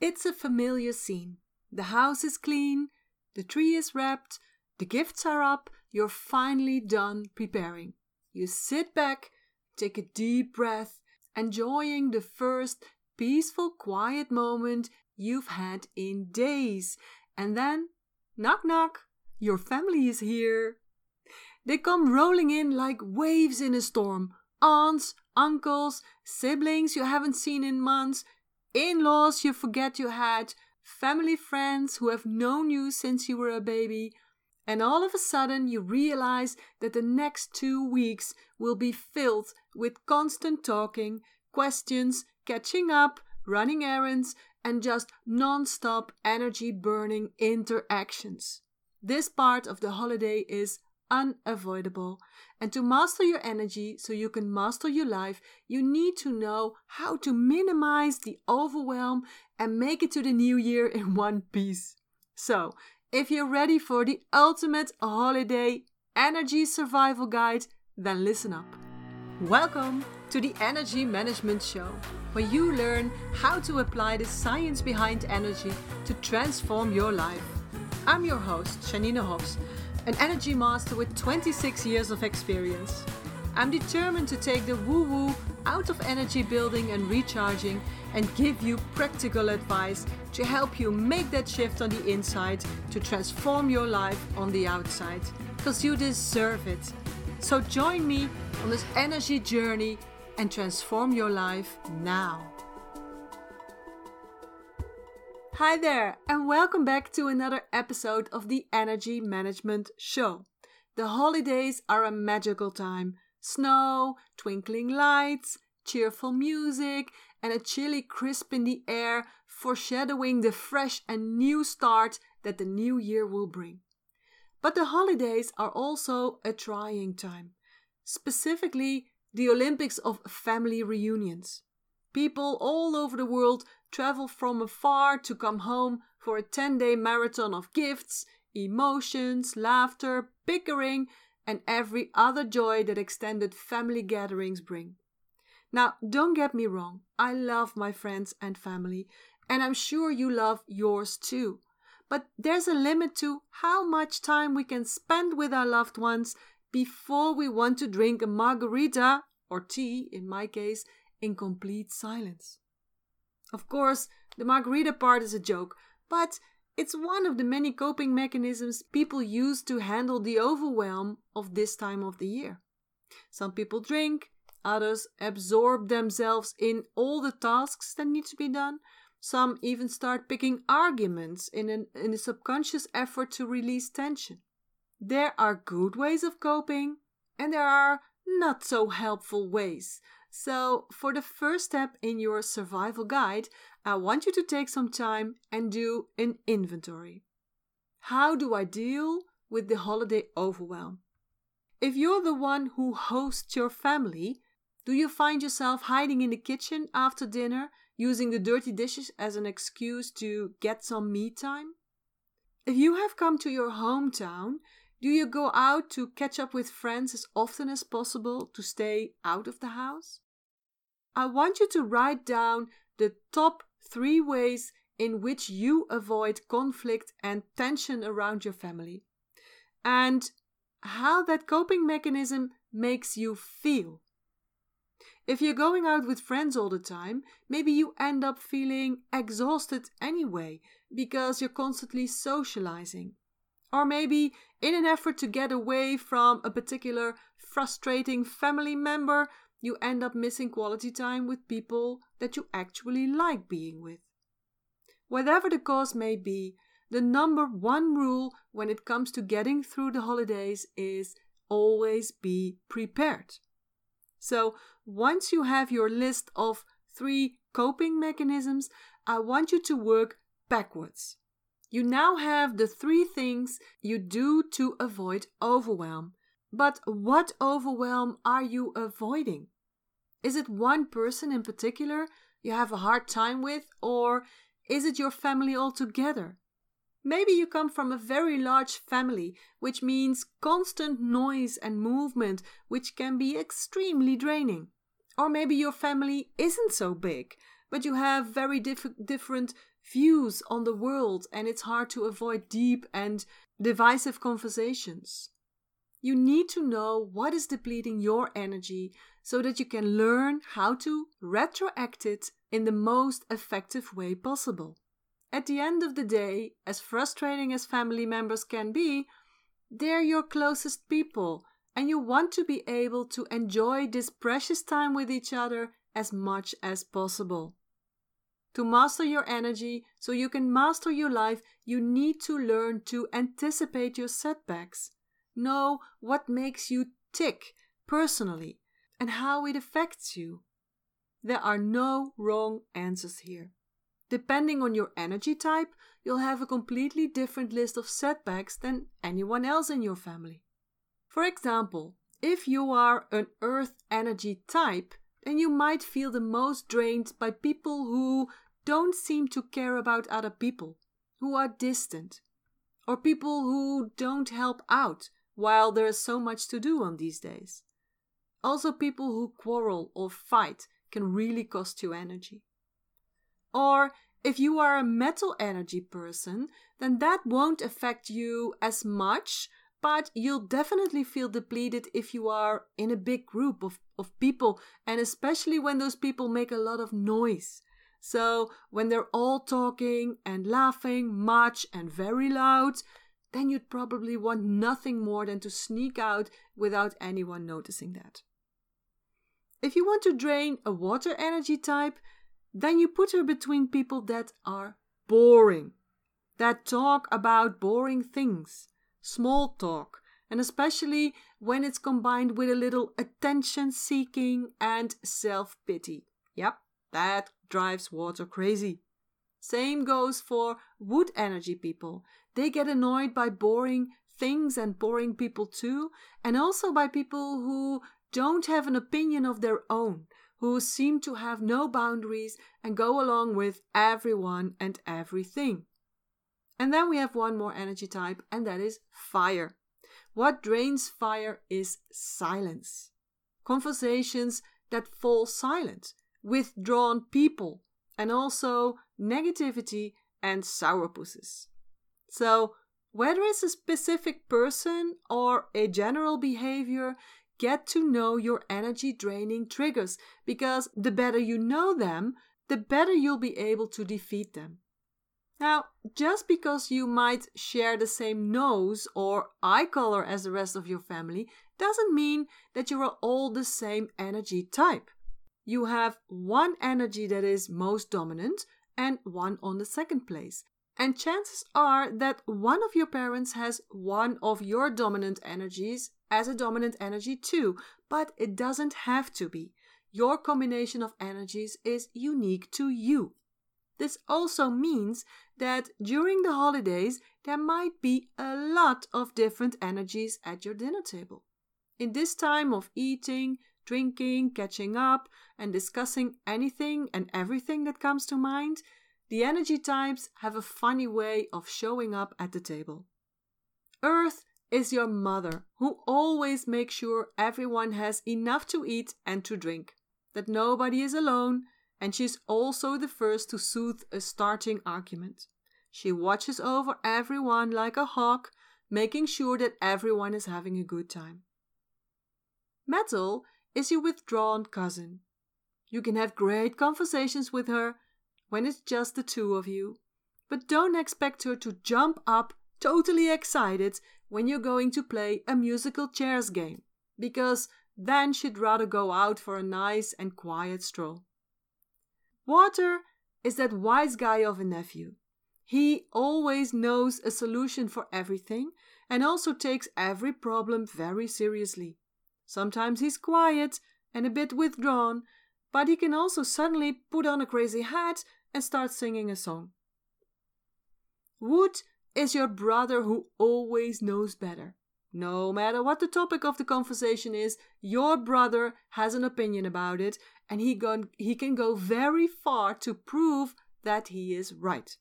It's a familiar scene. The house is clean, the tree is wrapped, the gifts are up, you're finally done preparing. You sit back, take a deep breath, enjoying the first peaceful, quiet moment you've had in days. And then, knock knock, your family is here. They come rolling in like waves in a storm. Aunts, uncles, siblings you haven't seen in months, in laws you forget you had, family friends who have known you since you were a baby. And all of a sudden, you realize that the next two weeks will be filled with constant talking, questions, catching up, running errands, and just non stop energy burning interactions. This part of the holiday is unavoidable. And to master your energy so you can master your life, you need to know how to minimize the overwhelm and make it to the new year in one piece. So, if you're ready for the ultimate holiday energy survival guide, then listen up. Welcome to the Energy Management Show, where you learn how to apply the science behind energy to transform your life. I'm your host, Janine Hobbs an energy master with 26 years of experience. I'm determined to take the woo woo out of energy building and recharging and give you practical advice to help you make that shift on the inside to transform your life on the outside. Because you deserve it. So join me on this energy journey and transform your life now. Hi there, and welcome back to another episode of the Energy Management Show. The holidays are a magical time snow, twinkling lights, cheerful music, and a chilly crisp in the air, foreshadowing the fresh and new start that the new year will bring. But the holidays are also a trying time, specifically the Olympics of family reunions. People all over the world travel from afar to come home for a 10 day marathon of gifts, emotions, laughter, bickering, and every other joy that extended family gatherings bring. Now, don't get me wrong, I love my friends and family, and I'm sure you love yours too. But there's a limit to how much time we can spend with our loved ones before we want to drink a margarita, or tea in my case, in complete silence. Of course, the margarita part is a joke, but it's one of the many coping mechanisms people use to handle the overwhelm of this time of the year. Some people drink, others absorb themselves in all the tasks that need to be done. Some even start picking arguments in, an, in a subconscious effort to release tension. There are good ways of coping, and there are not so helpful ways so, for the first step in your survival guide, I want you to take some time and do an inventory. How do I deal with the holiday overwhelm? If you're the one who hosts your family, do you find yourself hiding in the kitchen after dinner, using the dirty dishes as an excuse to get some me time? If you have come to your hometown, do you go out to catch up with friends as often as possible to stay out of the house? I want you to write down the top three ways in which you avoid conflict and tension around your family and how that coping mechanism makes you feel. If you're going out with friends all the time, maybe you end up feeling exhausted anyway because you're constantly socializing. Or maybe, in an effort to get away from a particular frustrating family member, you end up missing quality time with people that you actually like being with. Whatever the cause may be, the number one rule when it comes to getting through the holidays is always be prepared. So, once you have your list of three coping mechanisms, I want you to work backwards. You now have the three things you do to avoid overwhelm. But what overwhelm are you avoiding? Is it one person in particular you have a hard time with, or is it your family altogether? Maybe you come from a very large family, which means constant noise and movement, which can be extremely draining. Or maybe your family isn't so big, but you have very diff- different views on the world, and it's hard to avoid deep and divisive conversations. You need to know what is depleting your energy so that you can learn how to retroact it in the most effective way possible. At the end of the day, as frustrating as family members can be, they're your closest people, and you want to be able to enjoy this precious time with each other as much as possible. To master your energy so you can master your life, you need to learn to anticipate your setbacks. Know what makes you tick personally and how it affects you. There are no wrong answers here. Depending on your energy type, you'll have a completely different list of setbacks than anyone else in your family. For example, if you are an earth energy type, then you might feel the most drained by people who don't seem to care about other people, who are distant, or people who don't help out while there is so much to do on these days. Also, people who quarrel or fight can really cost you energy. Or if you are a metal energy person, then that won't affect you as much, but you'll definitely feel depleted if you are in a big group of, of people, and especially when those people make a lot of noise. So, when they're all talking and laughing much and very loud, then you'd probably want nothing more than to sneak out without anyone noticing that. If you want to drain a water energy type, then you put her between people that are boring, that talk about boring things, small talk, and especially when it's combined with a little attention seeking and self pity. Yep, that drives water crazy. Same goes for wood energy people. They get annoyed by boring things and boring people too, and also by people who don't have an opinion of their own, who seem to have no boundaries and go along with everyone and everything. And then we have one more energy type, and that is fire. What drains fire is silence. Conversations that fall silent, withdrawn people, and also negativity and sourpusses. So, whether it's a specific person or a general behavior, get to know your energy draining triggers because the better you know them, the better you'll be able to defeat them. Now, just because you might share the same nose or eye color as the rest of your family doesn't mean that you are all the same energy type. You have one energy that is most dominant and one on the second place. And chances are that one of your parents has one of your dominant energies as a dominant energy too, but it doesn't have to be. Your combination of energies is unique to you. This also means that during the holidays there might be a lot of different energies at your dinner table. In this time of eating, drinking, catching up, and discussing anything and everything that comes to mind, the energy types have a funny way of showing up at the table. Earth is your mother, who always makes sure everyone has enough to eat and to drink, that nobody is alone, and she's also the first to soothe a starting argument. She watches over everyone like a hawk, making sure that everyone is having a good time. Metal is your withdrawn cousin. You can have great conversations with her when it's just the two of you, but don't expect her to jump up totally excited when you're going to play a musical chairs game, because then she'd rather go out for a nice and quiet stroll. Water is that wise guy of a nephew. He always knows a solution for everything and also takes every problem very seriously. Sometimes he's quiet and a bit withdrawn, but he can also suddenly put on a crazy hat and start singing a song. Wood is your brother who always knows better. No matter what the topic of the conversation is, your brother has an opinion about it, and he, go- he can go very far to prove that he is right.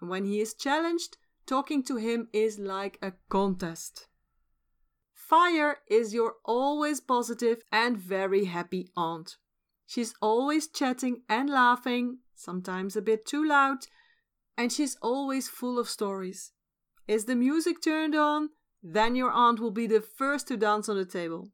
When he is challenged, talking to him is like a contest. Fire is your always positive and very happy aunt. She's always chatting and laughing, sometimes a bit too loud, and she's always full of stories. Is the music turned on? Then your aunt will be the first to dance on the table.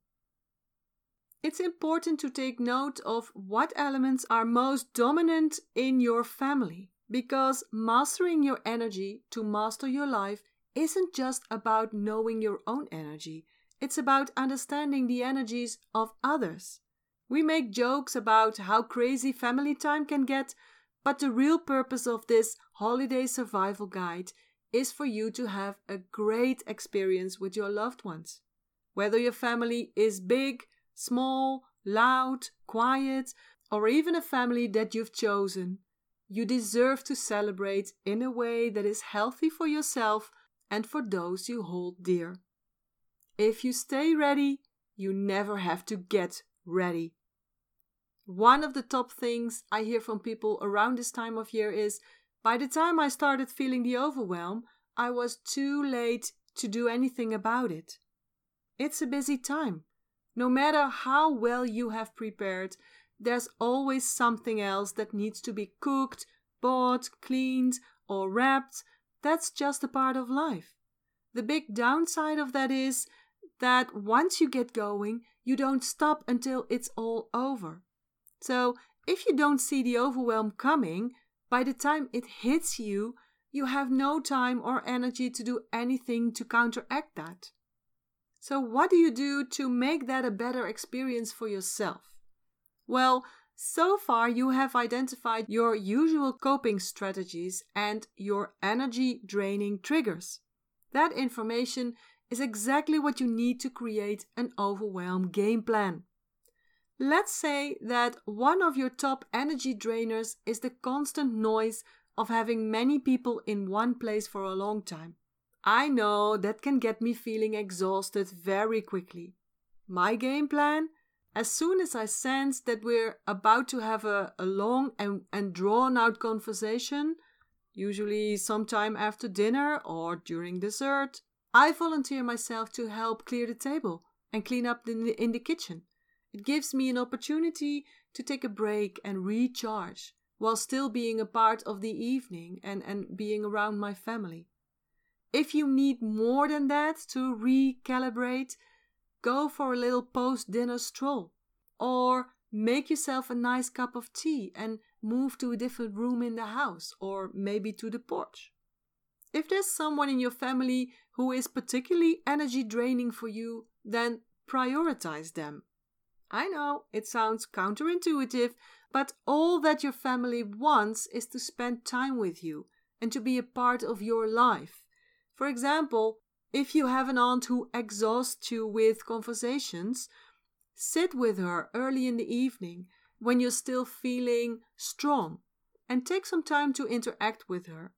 It's important to take note of what elements are most dominant in your family because mastering your energy to master your life isn't just about knowing your own energy, it's about understanding the energies of others. We make jokes about how crazy family time can get, but the real purpose of this holiday survival guide is for you to have a great experience with your loved ones. Whether your family is big, small, loud, quiet, or even a family that you've chosen, you deserve to celebrate in a way that is healthy for yourself and for those you hold dear. If you stay ready, you never have to get ready. One of the top things I hear from people around this time of year is by the time I started feeling the overwhelm, I was too late to do anything about it. It's a busy time. No matter how well you have prepared, there's always something else that needs to be cooked, bought, cleaned, or wrapped. That's just a part of life. The big downside of that is that once you get going, you don't stop until it's all over. So, if you don't see the overwhelm coming, by the time it hits you, you have no time or energy to do anything to counteract that. So, what do you do to make that a better experience for yourself? Well, so far you have identified your usual coping strategies and your energy draining triggers. That information is exactly what you need to create an overwhelm game plan. Let's say that one of your top energy drainers is the constant noise of having many people in one place for a long time. I know that can get me feeling exhausted very quickly. My game plan? As soon as I sense that we're about to have a, a long and, and drawn out conversation, usually sometime after dinner or during dessert, I volunteer myself to help clear the table and clean up in the, in the kitchen. It gives me an opportunity to take a break and recharge while still being a part of the evening and, and being around my family. If you need more than that to recalibrate, go for a little post dinner stroll or make yourself a nice cup of tea and move to a different room in the house or maybe to the porch. If there's someone in your family who is particularly energy draining for you, then prioritize them I know it sounds counterintuitive, but all that your family wants is to spend time with you and to be a part of your life. For example, if you have an aunt who exhausts you with conversations, sit with her early in the evening when you're still feeling strong and take some time to interact with her.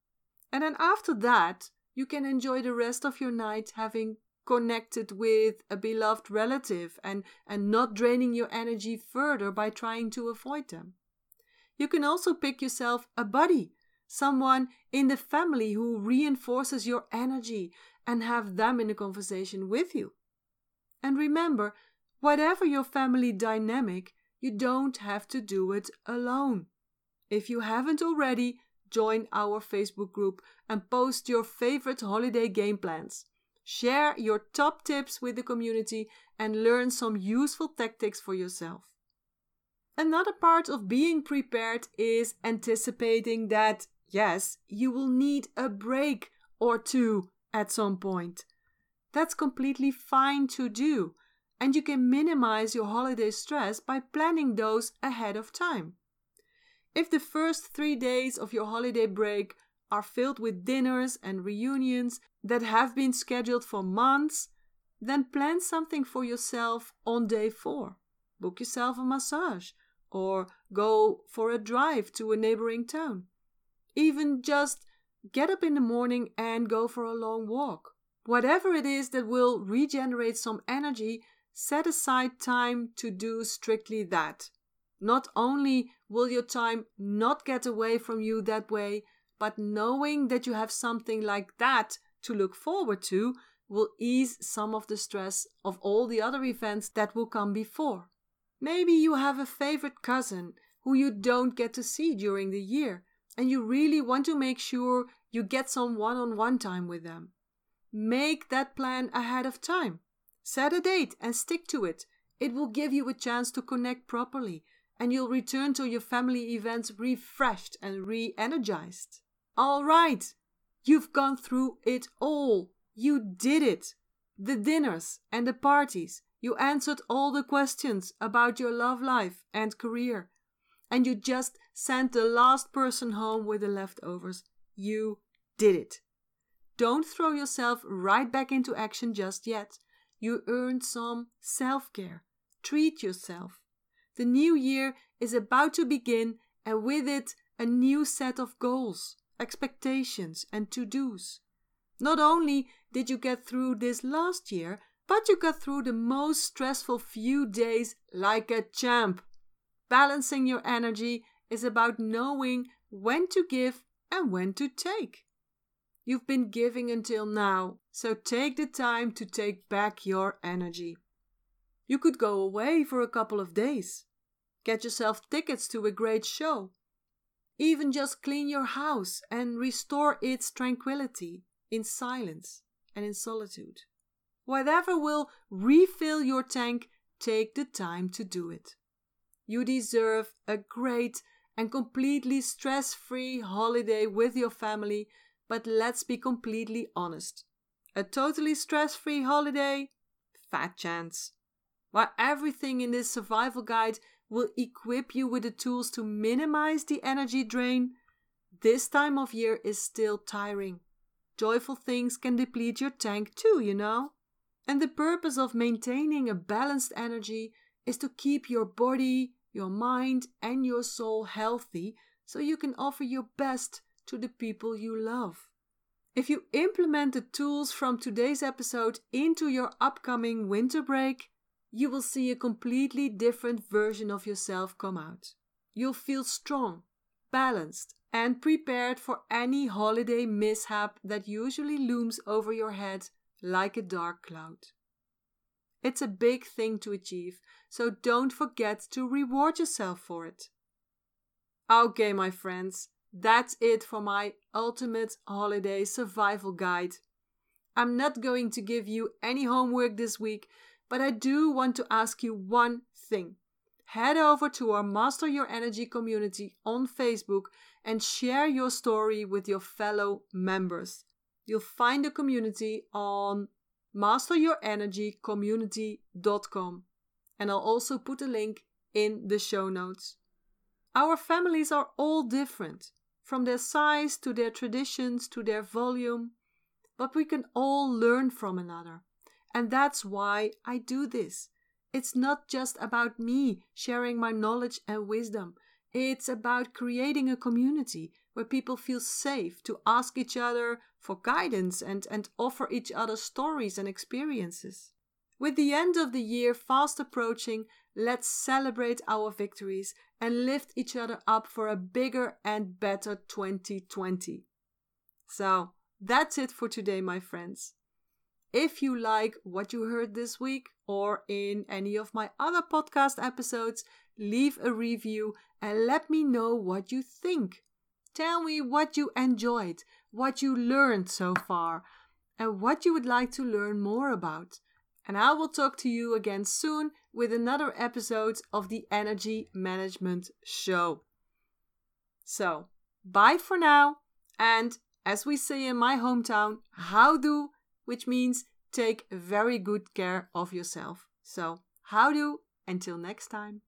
And then after that, you can enjoy the rest of your night having connected with a beloved relative and, and not draining your energy further by trying to avoid them. You can also pick yourself a buddy, someone in the family who reinforces your energy and have them in a conversation with you. And remember, whatever your family dynamic, you don't have to do it alone. If you haven't already, join our Facebook group and post your favorite holiday game plans. Share your top tips with the community and learn some useful tactics for yourself. Another part of being prepared is anticipating that, yes, you will need a break or two at some point. That's completely fine to do, and you can minimize your holiday stress by planning those ahead of time. If the first three days of your holiday break are filled with dinners and reunions that have been scheduled for months, then plan something for yourself on day four. Book yourself a massage or go for a drive to a neighboring town. Even just get up in the morning and go for a long walk. Whatever it is that will regenerate some energy, set aside time to do strictly that. Not only will your time not get away from you that way, but knowing that you have something like that to look forward to will ease some of the stress of all the other events that will come before. Maybe you have a favorite cousin who you don't get to see during the year, and you really want to make sure you get some one on one time with them. Make that plan ahead of time. Set a date and stick to it. It will give you a chance to connect properly, and you'll return to your family events refreshed and re energized. All right, you've gone through it all. You did it. The dinners and the parties. You answered all the questions about your love life and career. And you just sent the last person home with the leftovers. You did it. Don't throw yourself right back into action just yet. You earned some self care. Treat yourself. The new year is about to begin, and with it, a new set of goals, expectations, and to dos. Not only did you get through this last year, but you got through the most stressful few days like a champ. Balancing your energy is about knowing when to give and when to take. You've been giving until now, so take the time to take back your energy. You could go away for a couple of days, get yourself tickets to a great show, even just clean your house and restore its tranquility in silence and in solitude. Whatever will refill your tank, take the time to do it. You deserve a great and completely stress free holiday with your family, but let's be completely honest. A totally stress free holiday? Fat chance. While everything in this survival guide will equip you with the tools to minimize the energy drain, this time of year is still tiring. Joyful things can deplete your tank too, you know. And the purpose of maintaining a balanced energy is to keep your body, your mind, and your soul healthy so you can offer your best to the people you love. If you implement the tools from today's episode into your upcoming winter break, you will see a completely different version of yourself come out. You'll feel strong, balanced, and prepared for any holiday mishap that usually looms over your head like a dark cloud. It's a big thing to achieve, so don't forget to reward yourself for it. Okay, my friends, that's it for my ultimate holiday survival guide. I'm not going to give you any homework this week but I do want to ask you one thing. Head over to our Master Your Energy community on Facebook and share your story with your fellow members. You'll find the community on masteryourenergycommunity.com and I'll also put a link in the show notes. Our families are all different, from their size to their traditions to their volume, but we can all learn from another. And that's why I do this. It's not just about me sharing my knowledge and wisdom. It's about creating a community where people feel safe to ask each other for guidance and, and offer each other stories and experiences. With the end of the year fast approaching, let's celebrate our victories and lift each other up for a bigger and better 2020. So, that's it for today, my friends. If you like what you heard this week or in any of my other podcast episodes, leave a review and let me know what you think. Tell me what you enjoyed, what you learned so far, and what you would like to learn more about. And I will talk to you again soon with another episode of the Energy Management Show. So, bye for now, and as we say in my hometown, houdoe which means take very good care of yourself. So, houdoe until next time.